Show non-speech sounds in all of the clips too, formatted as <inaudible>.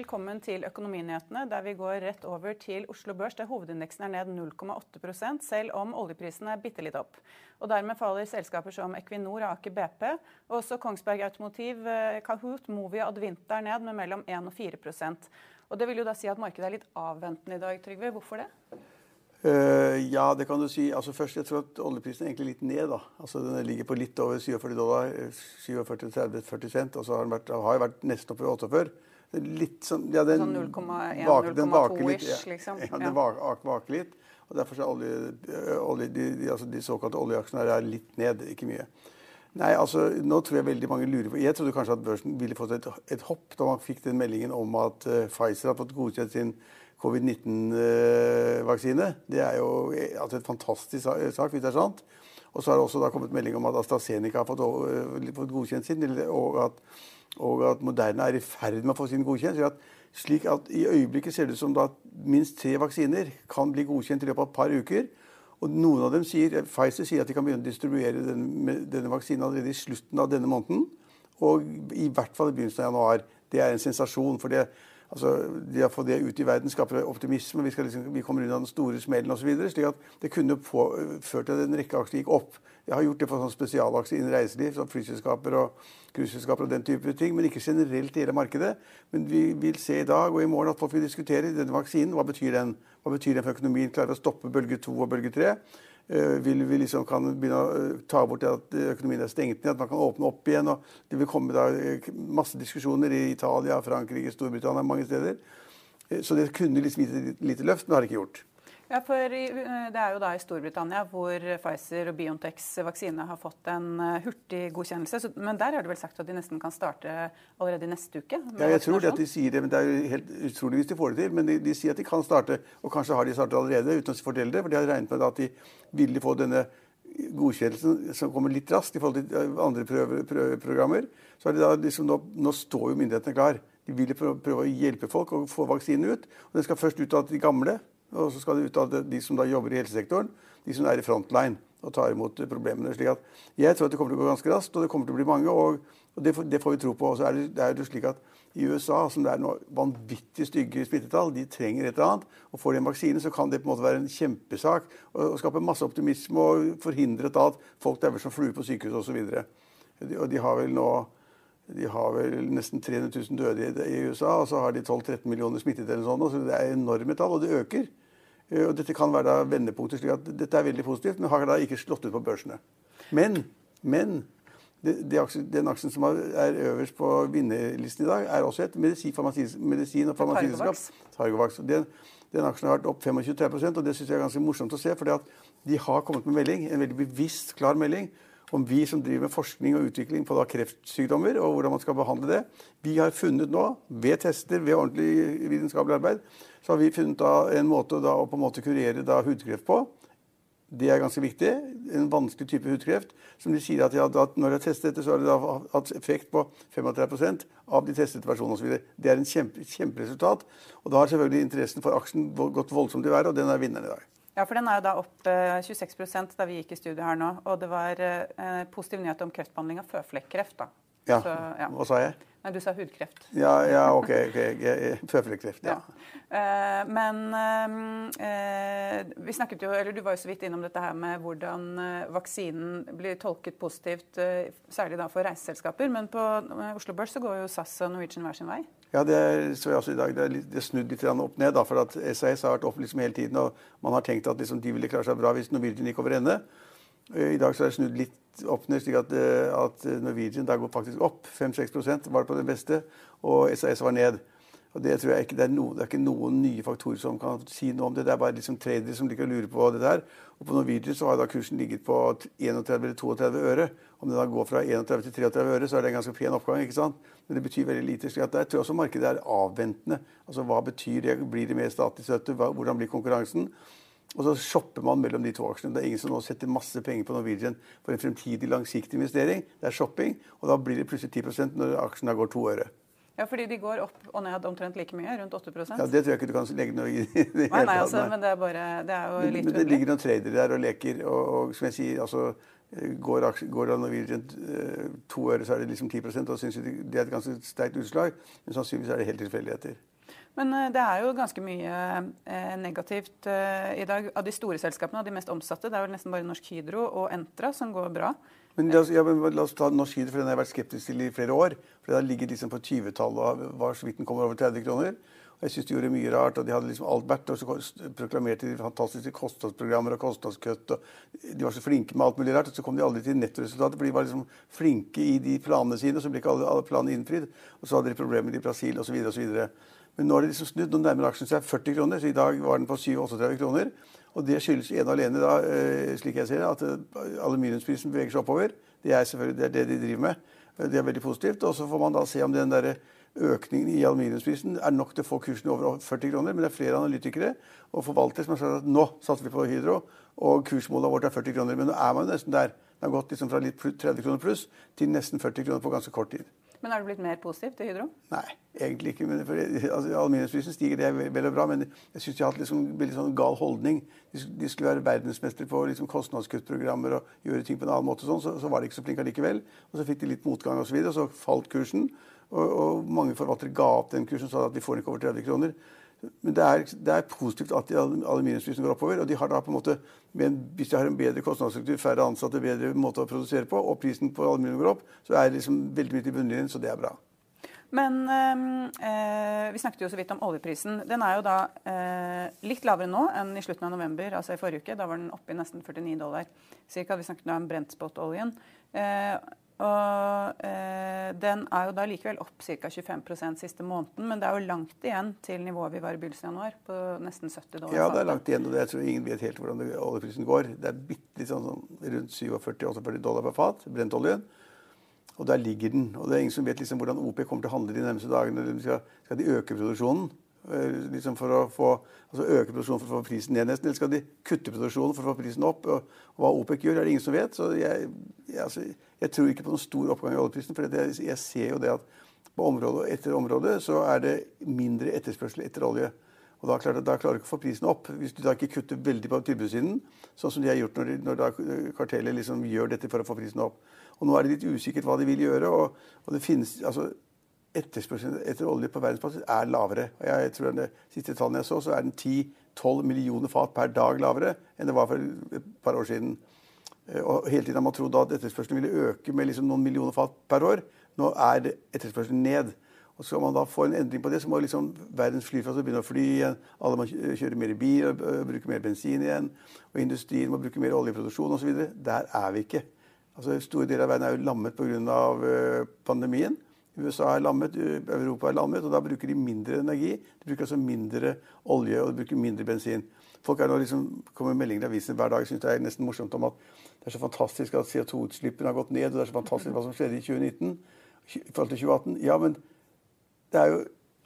velkommen til Økonominyhetene, der vi går rett over til Oslo Børs, der hovedindeksen er ned 0,8 selv om oljeprisen er bitte litt opp. Og Dermed faller selskaper som Equinor og Aker BP. Og også Kongsberg Automotiv, eh, Kahoot, Movi og Advinta er ned med mellom 1 og 4% Og Det vil jo da si at markedet er litt avventende i dag, Trygve. Hvorfor det? Uh, ja, det kan du si. Altså først, Jeg tror at oljeprisen er egentlig litt ned. da. Altså Den ligger på litt over 47 dollar. 47-30-40 cent. Og så har den vært, har vært nesten oppe i 48. Litt sånn, ja, den, sånn 0,1-0,2-ish, liksom? Ja, den vaker litt. og Derfor er olje, olje, de, de, altså de, såkalte oljeaksjene er litt ned, ikke mye. Nei, altså, nå tror jeg veldig mange lurer på Jeg trodde kanskje at børsen ville fått et, et hopp da man fikk den meldingen om at uh, Pfizer har fått godkjent sin covid-19-vaksine. Uh, det er jo altså, et fantastisk sak, hvis det er sant. Og så har det også da kommet melding om at AstraZeneca har fått, uh, fått godkjent sin, og at og at Moderna er i ferd med å få sin godkjent. At, slik at I øyeblikket ser det ut som at minst tre vaksiner kan bli godkjent i løpet av et par uker. Og noen av dem sier, Pfizer sier at de kan begynne å distribuere denne, denne vaksinen allerede i slutten av denne måneden. Og i hvert fall i begynnelsen av januar. Det er en sensasjon. for det, altså, det å få det ut i verden skaper optimisme. Vi, liksom, vi kommer unna den store smellen osv. Slik at det kunne få, ført til at en rekke aksjer gikk opp. Jeg har gjort det for sånn spesialaksjer innen reiseliv, som flyselskaper og cruiseselskaper og den type ting, men ikke generelt i hele markedet. Men vi vil se i dag og i morgen at folk vil diskutere denne vaksinen. Hva betyr den? Hva betyr den for økonomien? Klarer å stoppe bølge to og bølge tre? Uh, vil vi liksom kan begynne å uh, ta bort det at økonomien er stengt ned, at man kan åpne opp igjen? og Det vil komme da, uh, masse diskusjoner i Italia, Frankrike, Storbritannia, mange steder. Så det kunne liksom gitt et lite løft, men det har det ikke gjort. Ja, for eh, Det er jo da i Storbritannia hvor Pfizer og Biontechs vaksine har fått en eh, hurtig godkjennelse. Men der har du vel sagt at de nesten kan starte allerede neste uke? Ja, jeg tror det at de sier det, men det er jo helt utrolig hvis de får det til. Men de, de, sier at de kan starte, og kanskje har de startet allerede uten å fortelle det. For de har regnet med at de ville få denne godkjennelsen som kommer litt raskt i forhold til eh, andre prøve, prøveprogrammer. Så er det da liksom, nå, nå står jo myndighetene klar. De vil prøve, å hjelpe folk å få vaksinen ut. og Den skal først ut av de gamle. Og så skal det ut av de som da jobber i helsesektoren, de som er i frontline og tar imot problemene. slik at Jeg tror at det kommer til å gå ganske raskt, og det kommer til å bli mange. og, og det, det, får, vi tro på. Og så er det, det er jo slik at i USA, som det er noe vanvittig stygge smittetall, de trenger et eller annet. Og får de en vaksine, så kan det på en måte være en kjempesak og, skape masse optimisme og forhindre at folk dauer som fluer på sykehus osv. Og, og de har vel nå de har vel nesten 300 000 døde i USA, og så har de 12-13 millioner sånn, så Det er enorme tall, og det øker. Eh, og dette kan være vendepunkter, slik at dette er veldig positivt, men har da ikke slått ut på børsene. Men, men det, det aksjen, den aksjen som er øverst på vinnerlisten i dag, er også et medisin, medisin og farmasiselskap. Targovax. Den, den aksjen har vært opp 25-30 og det syns jeg er ganske morsomt å se. fordi at de har kommet med melding, en veldig bevisst, klar melding om vi som driver med forskning og utvikling på kreftsykdommer, og hvordan man skal behandle det. Vi har funnet nå, ved tester, ved ordentlig vitenskapelig arbeid, så har vi funnet en måte å på en måte kurere hudkreft på. Det er ganske viktig. En vanskelig type hudkreft. Som de sier at, ja, at Når de har testet dette, så har det hatt effekt på 35% av de testede personene osv. Det er en kjempe, kjemperesultat. Og da har selvfølgelig interessen for aksjen gått voldsomt i været, og den er vinneren i dag. Ja, for den er jo da opp 26 eh, da vi gikk i studio her nå. Og det var eh, positiv nyhet om kreftbehandling av føflekkreft. da. Ja. Så, ja. Hva sa jeg? Nei, du sa hudkreft. Ja, ja OK. okay. Føflekkreft. Ja. ja. Men vi snakket jo, eller du var jo så vidt innom dette her med hvordan vaksinen blir tolket positivt, særlig da for reiseselskaper. Men på Oslo Børs så går jo SAS og Norwegian hver sin vei. Ja, det så jeg også i dag. Det er, litt, det er snudd litt opp ned. da, for at SAS har vært opp liksom hele tiden, og man har tenkt at liksom, de ville klare seg bra hvis Norwegian gikk over ende. I dag så er det snudd litt opp ned, slik at, eh, at Norwegian da går faktisk opp. 5-6 var det på det beste, og SAS var ned. Og Det tror jeg ikke det er, noen, det er ikke noen nye faktorer som kan si noe om det. Det er bare liksom tradere som liker å lure på det der. Og På Norwegian så har da kursen ligget på 31 eller 32 øre. Om det da går fra 31 til 33 øre, så er det en ganske pen oppgang. ikke sant? Men det betyr veldig lite. slik at tror også markedet er avventende. Altså Hva betyr det? Blir det mer statlig støtte? Hvordan blir konkurransen? Og så shopper man mellom de to aksjene. Det er ingen som nå setter masse penger på Norwegian for en fremtidig langsiktig investering. Det er shopping, og da blir det plutselig 10% når aksjen går to øre. Ja, fordi de går opp og ned omtrent like mye, rundt 8% Ja, Det tror jeg ikke du kan legge noe i. det hele nei, nei, altså, men det er, bare, det er jo men, litt Men det ligger noen tradere der og leker, og, og som jeg sier, altså Går, går da Norwegian uh, to øre, så er det liksom 10% og synes det er et ganske sterkt utslag. Men sannsynligvis er det helt tilfeldigheter. Men eh, det er jo ganske mye eh, negativt eh, i dag. Av de store selskapene, av de mest omsatte, det er vel nesten bare Norsk Hydro og Entra som går bra. Men la oss, ja, men la oss ta Norsk Hydro, for den har jeg vært skeptisk til i flere år. For den har ligget liksom på 20-tallet og var så vidt den kommer over 30 kroner. Og jeg synes de gjorde mye rart, og de hadde liksom alt vært, og så proklamerte de fantastiske kostnadsprogrammer og kostnadskutt. og De var så flinke med alt mulig rart, og så kom de aldri til nettoresultatet. For de var liksom flinke i de planene sine, og så ble ikke alle, alle planene innfridd. Og så hadde de problemer i Brasil osv. osv. Men nå har de liksom snudd. Nå nærmer aksjen seg 40 kroner, så i dag var den på 37 kroner. Og det skyldes ene og alene, da, eh, slik jeg ser det, at eh, aluminiumsprisen beveger seg oppover. Det er selvfølgelig det, er det de driver med. Det er veldig positivt. Og så får man da se om den der økningen i aluminiumsprisen er nok til å få kursen over 40 kroner. Men det er flere analytikere og forvaltere som har sagt at nå satser vi på Hydro, og kursmålet vårt er 40 kroner. Men nå er man nesten der. Det har gått liksom fra litt 30 kroner pluss til nesten 40 kroner på ganske kort tid. Men er du blitt mer positiv til Hydro? Nei, egentlig ikke. Men for, altså, Aluminiumsprisen stiger, det er vel og bra, men jeg syns de har hatt liksom, litt sånn gal holdning. De, de skulle være verdensmestere på liksom, kostnadskuttprogrammer og gjøre ting på en annen måte. Sånn, så, så var de ikke så flinke likevel. Og så fikk de litt motgang osv., og, så videre, og så falt kursen. Og, og mange forvaltere ga opp den kursen og sa at vi får ikke over 30 kroner. Men det er, det er positivt at aluminiumsprisen går oppover. og de har da på en måte, Hvis de har en bedre kostnadsstruktur, færre ansatte, bedre måte å produsere på, og prisen på aluminium går opp, så er det liksom veldig mye til bunnlinjen, så det er bra. Men eh, vi snakket jo så vidt om oljeprisen. Den er jo da eh, litt lavere nå enn i slutten av november, altså i forrige uke. Da var den oppe i nesten 49 dollar. Cirka. Vi snakket om brentspot-oljen. Eh, og eh, Den er jo da likevel opp ca. 25% siste måneden, men det er jo langt igjen til nivået vi var i begynnelsen av januar, på nesten 70 dollar. Ja, det er langt igjen, og jeg tror ingen vet helt hvordan oljeprisen går. Det er bitte litt sånn, sånn rundt 47-48 dollar per fat, brentoljen. Og der ligger den. Og det er ingen som vet liksom hvordan OP kommer til å handle de nærmeste dagene. Skal, skal de øke produksjonen? Eh, liksom for å få, altså øke produksjonen for å få prisen ned nesten, eller skal de kutte produksjonen for å få prisen opp? Og, og hva OPEC gjør, er det ingen som vet. Så jeg, jeg, altså, jeg tror ikke på noen stor oppgang i oljeprisen. For jeg, jeg ser jo det at på område etter område så er det mindre etterspørsel etter olje. Og da, klarer, da klarer du ikke å få prisen opp. Hvis du da ikke kutter veldig på tilbudssiden, sånn som de har gjort når, når kartellet liksom gjør dette for å få prisen opp. Og nå er det litt usikkert hva de vil gjøre. og, og det finnes, altså etterspørselen etter olje på verdensbasis er lavere. Og jeg tror det siste tallene jeg så, så er den 10-12 millioner fat per dag lavere enn det var for et par år siden. Eh, og hele tiden har man trodd at etterspørselen ville øke med liksom noen millioner fat per år. Nå er etterspørselen ned. Og Skal man da få en endring på det, så må liksom verdens flyplasser begynne å fly igjen. Alle må kjøre mer bil og bruke mer bensin igjen. Og industrien må bruke mer oljeproduksjon osv. Der er vi ikke. Altså, Store deler av verden er jo lammet pga. pandemien. USA er lammet, Europa er lammet, og da bruker de mindre energi. De bruker altså mindre olje og de bruker mindre bensin. Folk er nå liksom, kommer meldinger i avisen hver dag synes det er nesten morsomt om at det er så fantastisk at CO2-utslippene har gått ned, og det er så fantastisk hva som skjedde i 2019 i forhold til 2018. Ja, men det er jo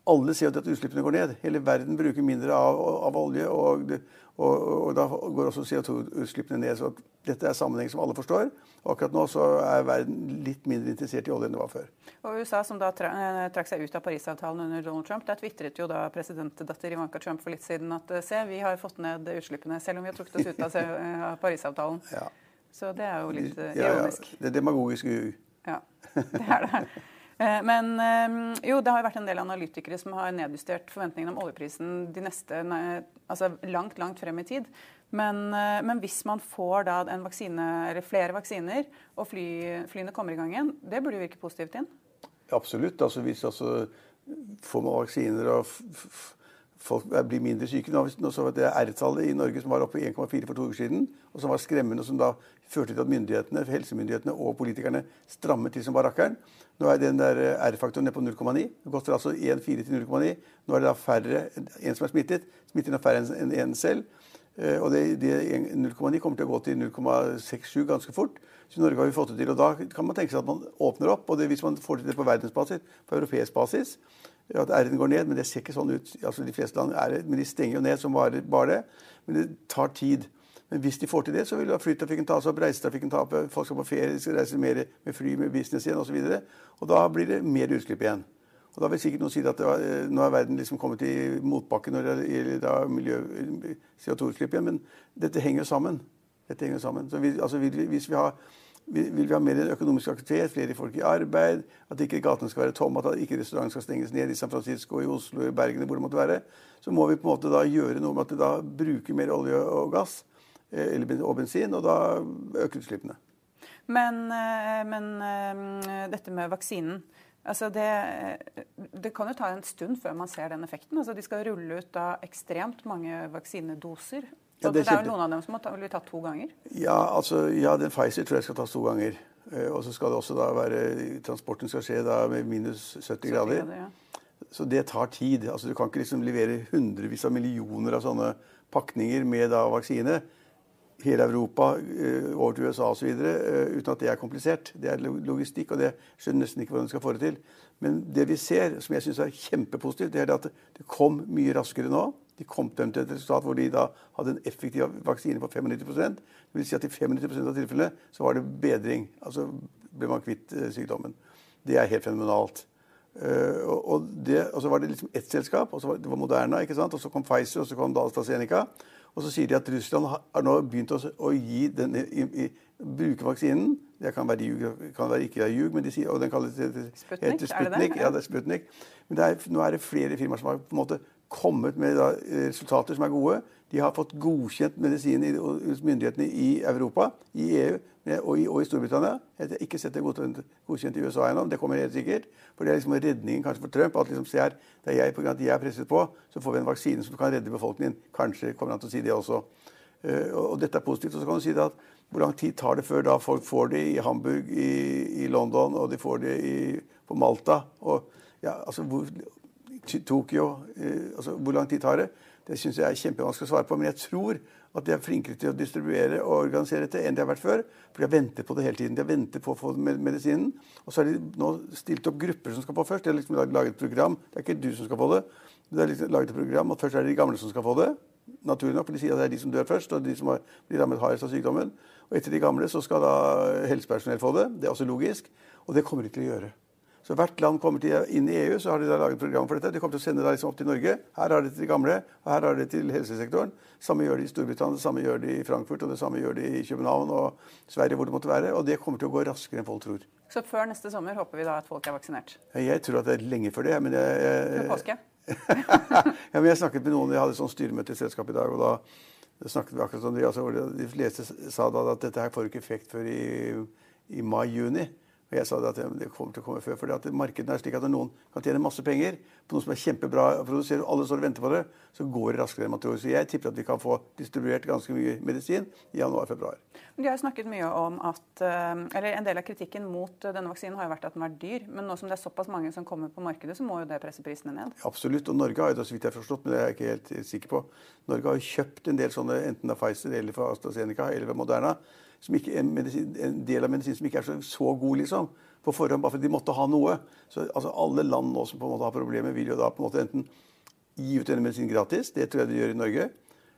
alle ser at utslippene går ned. Hele verden bruker mindre av, av olje, og, og, og, da går også CO2-utslippene ned. Så dette er sammenheng som alle forstår. Og akkurat nå så er verden litt mindre interessert i olje enn det var før. Og USA, som da eh, trakk seg ut av Parisavtalen under Donald Trump, der tvitret jo da presidentdatter Ivanka Trump for litt siden at se, vi har fått ned utslippene, selv om vi har trukket oss ut av <laughs> eh, Parisavtalen. Ja. Så det er jo litt ironisk. Ja, ja. Det er demagogisk. Ja, det er det. <laughs> Men jo, det har vært en del analytikere som har nedjustert forventningene om oljeprisen de neste, altså langt, langt frem i tid. Men, men, hvis man får da en vaksine, eller flere vaksiner, og fly, flyene kommer i gang igjen, det burde jo virke positivt inn? Absolutt. Altså, hvis altså, får man vaksiner og folk blir mindre syke Nå så vi at det R-tallet i Norge som var oppe i 1,4 for to uker siden, og som var skremmende, og som da førte til at myndighetene, helsemyndighetene og politikerne strammet til som barrakkeren. Nå er den der R-faktoren nede på 0,9. Det koster altså 1,4 til 0,9. Nå er det da færre en som er smittet. Smittet er færre enn en selv. Eh, og det, det 0,9 kommer til å gå til 0,67 ganske fort. Så i Norge har vi fått det til. Og da kan man tenke seg at man åpner opp. Og det, hvis man får til det på verdensbasis, på europeisk basis, at R-en går ned, men det ser ikke sånn ut. Altså, de fleste land er men de stenger jo ned som bare, bare det. Men det tar tid. Men hvis de får til det, så vil flytrafikken ta seg opp, reisetrafikken ta opp, folk skal på ferie, skal reise mer med fly, med business igjen osv. Og, og da blir det mer utslipp igjen. Og Da vil sikkert noen si at var, eh, nå er verden liksom kommet i motbakke når det gjelder CO2-utslipp igjen, men dette henger sammen. Dette henger sammen. Så vi, altså, hvis vi har vil vi ha mer økonomisk aktivitet, flere folk i arbeid, at ikke gatene skal være tomme, at ikke restaurantene skal stenges ned i San Francisco, i Oslo, i Bergen, hvor det måtte være, så må vi på en måte da gjøre noe med at vi da bruker mer olje og gass eh, og bensin, og da øker utslippene. Men, eh, men eh, dette med vaksinen. Altså det, det, kan jo ta en stund før man ser den effekten. Altså de skal rulle ut da ekstremt mange vaksinedoser. Ja, det, det, er jo noen av dem som må ta, bli tatt to ganger? Ja, altså, ja, den Pfizer tror jeg skal tas to ganger. Eh, og så skal det også da være Transporten skal skje da med minus 70, 70 grader. grader ja. Så det tar tid. Altså, du kan ikke liksom levere hundrevis av millioner av sånne pakninger med da vaksine hele Europa, eh, over til USA osv. Eh, uten at det er komplisert. Det er logistikk, og det skjønner nesten ikke hvordan du skal få det til. Men det vi ser, som jeg syns er kjempepositivt, det er at det kom mye raskere nå. De kom frem til et resultat hvor de da hadde en effektiv vaksine på 95 Det vil si at i 95 av tilfellene så var det bedring. Altså ble man kvitt eh, sykdommen. Det er helt fenomenalt. og, det, og så var det liksom ett selskap, og så var det var Moderna, ikke sant? og så kom Pfizer, og så kom AstraZeneca. Og så sier de at Russland har nå begynt å, å gi denne, i, i, bruke vaksinen. Det kan være, ljug, kan være ikke være ljug, men de sier, og den kalles Sputnik. Sputnik. Er det det? Ja, det er Sputnik. Men det er, nå er det flere firmaer som har på en måte kommet med da, resultater som er gode. De har fått godkjent medisinen hos myndighetene i Europa, i EU og i, og i Storbritannia. Jeg har ikke sett det godkjent i USA ennå. Det kommer helt sikkert. For det er liksom redningen kanskje for Trump. at liksom se her, det er jeg, på grunn av at jeg er presset på, så får vi en vaksine som kan redde befolkningen. Kanskje kommer han til å si det også. Uh, og dette er positivt. Og så kan du si at hvor lang tid tar det før da folk får det i Hamburg, i, i London, og de får det i, på Malta? Og, ja, altså, hvor, Tokyo uh, altså, Hvor lang tid tar det? Det syns jeg er kjempevanskelig å svare på. Men jeg tror at de er flinkere til å distribuere og organisere dette enn de har vært før. For de har ventet på det hele tiden. De har ventet på å få medisinen. Og så har de nå stilt opp grupper som skal få først. De har liksom laget et program. Det er ikke du som skal få det. De har liksom laget et program, og Først er det de gamle som skal få det. Naturlig nok, for De sier at det er de som dør først, og de som blir rammet hardest av sykdommen. Og etter de gamle så skal da helsepersonell få det. Det er også logisk. Og det kommer de til å gjøre. Så hvert land kommer til, inn i EU, så har de da laget program for dette. De kommer til å sende det liksom opp til Norge. Her har de til de gamle, og her har de til helsesektoren. Samme gjør de i Storbritannia, det samme gjør de i Frankfurt, og det samme gjør de i København og Sverige, hvor det måtte være. Og det kommer til å gå raskere enn folk tror. Så før neste sommer håper vi da at folk er vaksinert? Jeg tror at det er lenge før det. Men jeg, jeg, påske? <laughs> ja, men jeg snakket med noen, jeg hadde sånn styremøte i selskapet i dag, og da snakket vi akkurat om det. Altså, de fleste sa da at dette her får ikke effekt før i, i mai-juni. Og jeg sa at det kommer til å komme før. For at markedet er slik at noen kan tjene masse penger på noe som er kjempebra å produsere, og alle står og venter på det, så går det raskere enn man tror. Så jeg tipper at vi kan få distribuert ganske mye medisin i januar-februar. De har snakket mye om at eh, eller En del av kritikken mot denne vaksinen har jo vært at den var dyr. Men nå som det er såpass mange som kommer på markedet, så må jo det presse prisene ned? Absolutt. Og Norge har jo det, så vidt jeg har forstått, men det er jeg ikke helt sikker på. Norge har jo kjøpt en del sånne, enten av Pfizer eller fra AstraZeneca eller fra Moderna, som ikke, en, medisin, en del av medisinen som ikke er så, så god, liksom på forhånd, bare fordi de måtte ha noe. Så altså, Alle land nå som på en måte har problemer, vil jo da på en måte enten gi ut denne medisinen gratis. Det tror jeg de gjør i Norge.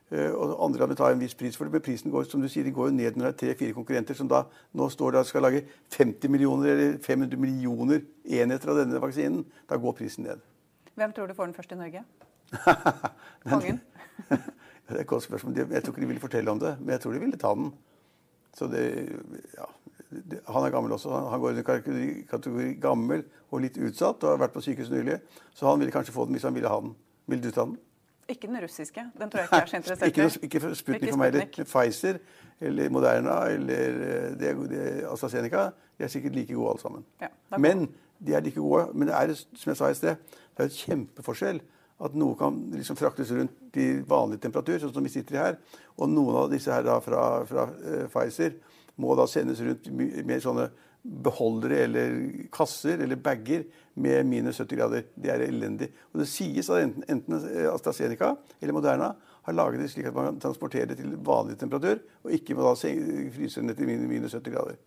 Uh, og andre land vil ta en viss pris for det, men prisen går som du sier, de går jo ned når det er tre-fire konkurrenter som da nå står der og skal lage 50 millioner eller 500 millioner enheter av denne vaksinen. Da går prisen ned. Hvem tror du får den først i Norge? <laughs> Kongen? <laughs> det er et godt spørsmål. Jeg tror ikke de ville fortelle om det, men jeg tror de ville ta den. Så det, ja, han er gammel også. Han går under kategori, kategori gammel og litt utsatt og har vært på sykehus nylig. Så han ville kanskje få den hvis han ville ha den. Vil du ta den? Ikke den russiske. Den tror jeg ikke er så interessert i. ikke, ikke Sputnik for meg. Eller Pfizer eller Moderna eller eh, det, det, AstraZeneca. De er sikkert like gode alle sammen. Ja, men de er like gode. Men det er, som jeg sa i sted, det er et kjempeforskjell at noe kan liksom fraktes rundt i vanlig temperatur, sånn som vi sitter i her. Og noen av disse her da fra, fra uh, Pfizer må da sendes rundt med sånne beholdere eller kasser eller bager med minus 70 grader. Det er elendig. Og det sies at enten, enten AstraZeneca eller Moderna har laget det slik at man kan transportere det til vanlig temperatur, og ikke må da fryse ned til minus 70 grader.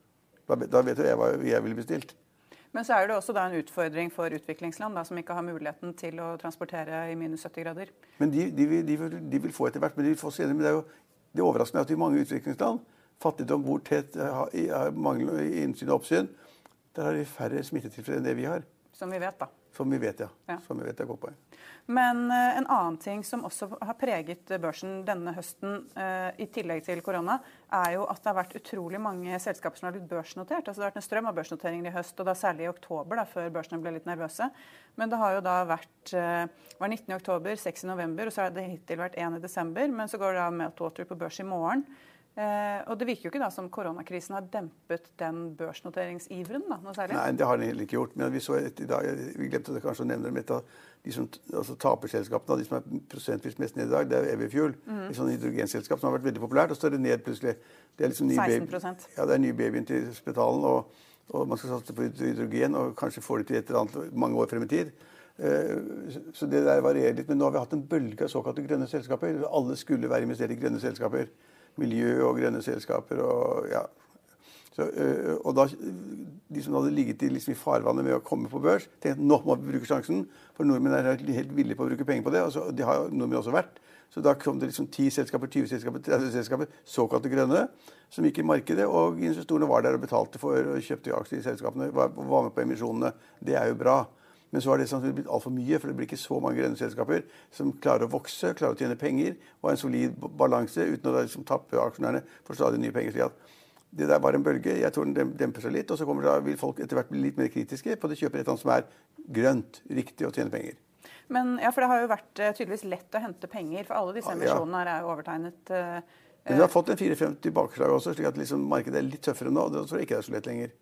Da, da vet jeg hva jeg ville bestilt. Men så er det også en utfordring for utviklingsland da, som ikke har muligheten til å transportere i minus 70 grader. Men de, de, vil, de, vil, de vil, få etter hvert. Men de vil få senere. Men det er jo det overraskende at i mange utviklingsland fattigdom, borthet, mangel innsyn og oppsyn, der har de færre smittetilfeller enn det vi har. Som vi vet, da. Som vi vet, ja. Ja. Som vi vet, er godt poeng. Men uh, en annen ting som også har preget børsen denne høsten, uh, i tillegg til korona, er jo at det har vært utrolig mange selskaper som har blitt børsnotert. Altså Det har vært en strøm av børsnoteringer i høst, og da særlig i oktober, da, før børsene ble litt nervøse. Men det har jo da vært uh, var 19. oktober, 6. november, og så har det hittil vært 1. i desember. Men så går det da Meltwater på børs i morgen. Eh, og det virker jo ikke da som koronakrisen har dempet den børsnoteringsiveren da, noe særlig? Nei, det har den heller ikke gjort. Men vi så et i dag, vi glemte det kanskje å nevne det, de som altså, taper selskapene, de som er prosentvis mest ned i dag, det er Everfuel. Mm. Et sånt hydrogenselskap som har vært veldig populært, og så er det ned plutselig. Det er liksom ny 16 baby, ja, det er ny babyen til Spetalen, og, og man skal satse på hydrogen, og kanskje får det til et eller annet mange år frem i tid. Eh, Så det der varierer litt. Men nå har vi hatt en bølge av såkalte grønne selskaper. Alle skulle være investert i grønne selskaper. Miljø og grønne selskaper og ja. Så, øh, og da, De som hadde ligget i, liksom, i farvannet med å komme på børs, tenkte at nå må vi bruke sjansen. For nordmenn er helt, villige på å bruke penger på det. Og så, det har nordmenn også vært. Så da kom det liksom 10 selskaper, 20 selskaper, 30 selskaper, såkalte grønne, som gikk i markedet. Og investorene var der og betalte for og kjøpte aksjer i selskapene. Var, var med på emisjonene. Det er jo bra. Men så har det samtidig blitt altfor mye, for det blir ikke så mange grønne selskaper som klarer å vokse, klarer å tjene penger og ha en solid balanse uten å liksom tappe aksjonærene for stadig nye penger. Så det der var en bølge. Jeg tror den demper seg litt. Og så da, vil folk etter hvert bli litt mer kritiske på at de kjøper et eller annet som er grønt, riktig og tjener penger. Men ja, for det har jo vært uh, tydeligvis lett å hente penger, for alle disse emisjonene her er jo overtegnet. Uh, Men du har fått en 4-5 tilbakeslag også, slik at liksom markedet er litt tøffere nå. og Det tror jeg ikke det er så lett lenger.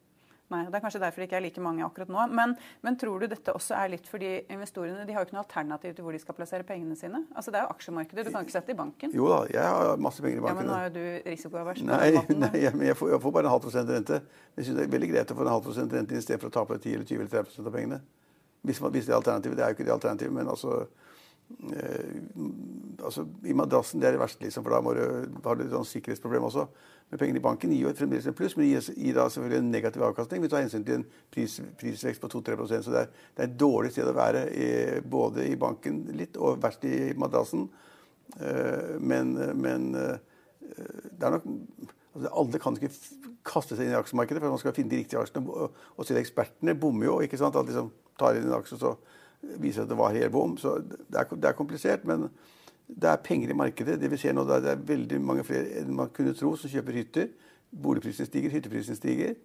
Nei, Det er kanskje derfor det ikke er like mange akkurat nå. Men, men tror du dette også er litt fordi investorene de har jo ikke noe alternativ til hvor de skal plassere pengene sine? Altså Det er jo aksjemarkedet, du kan ikke sette i banken. Jo da, jeg har masse penger i banken. Ja, Men banken. nå har jo du risikoavers. Nei, den nei jeg- men jeg, får, jeg får bare en halv prosent rente. Jeg synes det er veldig greit å få en halv prosent rente i stedet for å tape 10 eller 20 eller 30 prosent av pengene. Hvis, hvis det er alternativet. Det er jo ikke det alternativet, men altså, altså I madrassen det er det verste, liksom, for da må du, har du et sånt sikkerhetsproblem også. Men pengene i banken gir jo fremdeles en pluss, men det gir, gir da selvfølgelig en negativ avkastning. Vi tar hensyn til en pris, prisvekst på 2-3% Så det er, det er et dårlig sted å være i, både i banken litt og verst i madrassen. Eh, men, men eh, det er nok altså Alle kan ikke kaste seg inn i aksjemarkedet, for man skal finne de riktige aksjene. Og, og selv ekspertene bommer jo. ikke sant? At liksom tar inn en aksje, så viser at det var helt bom. Så det er, det er komplisert, men det er penger i markedet. Det vi ser nå, det er, veldig mange flere enn man kunne tro, som kjøper hytter. Boligprisene stiger, hytteprisene stiger.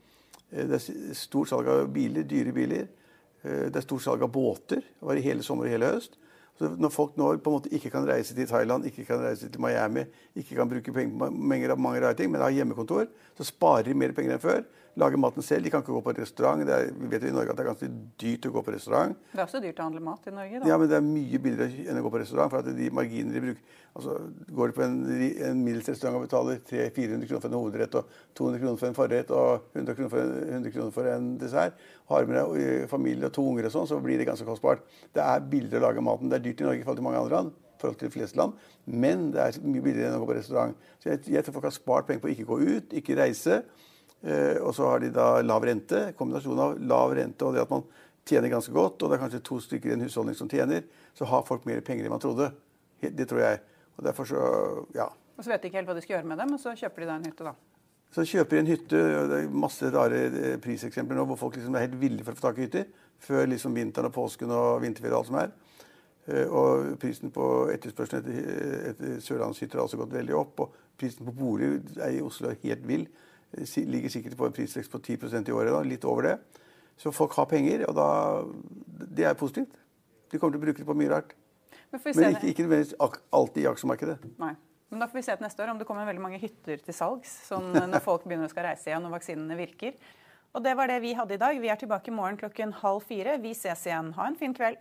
Eh, Det er stort salg av biler, dyre biler. Eh, Det er stort salg av båter. Det var i hele sommer og hele høst. Så når folk nå på en måte ikke kan reise til Thailand, ikke kan reise til Miami, ikke kan bruke penger på mange rare ting, men har hjemmekontor, så sparer de mer penger enn før. Lager maten selv. De kan ikke gå på restaurant. Det er, vi vet jo i Norge at det er ganske dyrt å gå på restaurant. Det er også dyrt å handle mat i Norge. da. Ja, men det er mye billigere enn å gå på restaurant. For at de marginene de bruker altså Går du på en, en middels restaurant og betaler 300-400 kroner for en hovedrett og 200 kroner for en forrett og 100 kroner for en, 100 kroner for en dessert, har med deg familie og to unger og sånn, så blir det ganske kostbart. Det er billigere å lage maten. Det er dyrt i Norge i forhold til mange andre land. forhold til de fleste land, Men det er mye billigere enn å gå på restaurant. Så jeg, jeg tror folk har spart penger på å ikke gå ut, ikke reise. Eh, og så har de da lav rente. Kombinasjonen av lav rente og det at man tjener ganske godt, og det er kanskje to stykker i en husholdning som tjener, så har folk mer penger enn man trodde. Det tror jeg. Og derfor så, ja. Og så vet de ikke helt hva de skal gjøre med dem, og så kjøper de da en hytte, da. Så kjøper de en hytte, og det er masse rare eh, priseksempler nå hvor folk liksom er helt ville for å få tak i hytter. Før liksom vinteren og påsken og vinterferie og alt som er. Eh, Og prisen på etterspørselen etter, etter sørlandshytter har også gått veldig opp. Og prisen på bolig er i Oslo helt vill. Ligger sikkert på en prisvekst på 10% i året, da, litt over det. Så folk har penger, og da Det er positivt. De kommer til å bruke det på mye rart. Men får vi Men ikke, ikke nødvendigvis alltid i aksjemarkedet. Nei. Men da får vi se til neste år om det kommer veldig mange hytter til salgs. Sånn <laughs> når folk begynner å skal reise igjen og vaksinene virker. Og det var det vi hadde i dag. Vi er tilbake i morgen klokken halv fire. Vi ses igjen. Ha en fin kveld.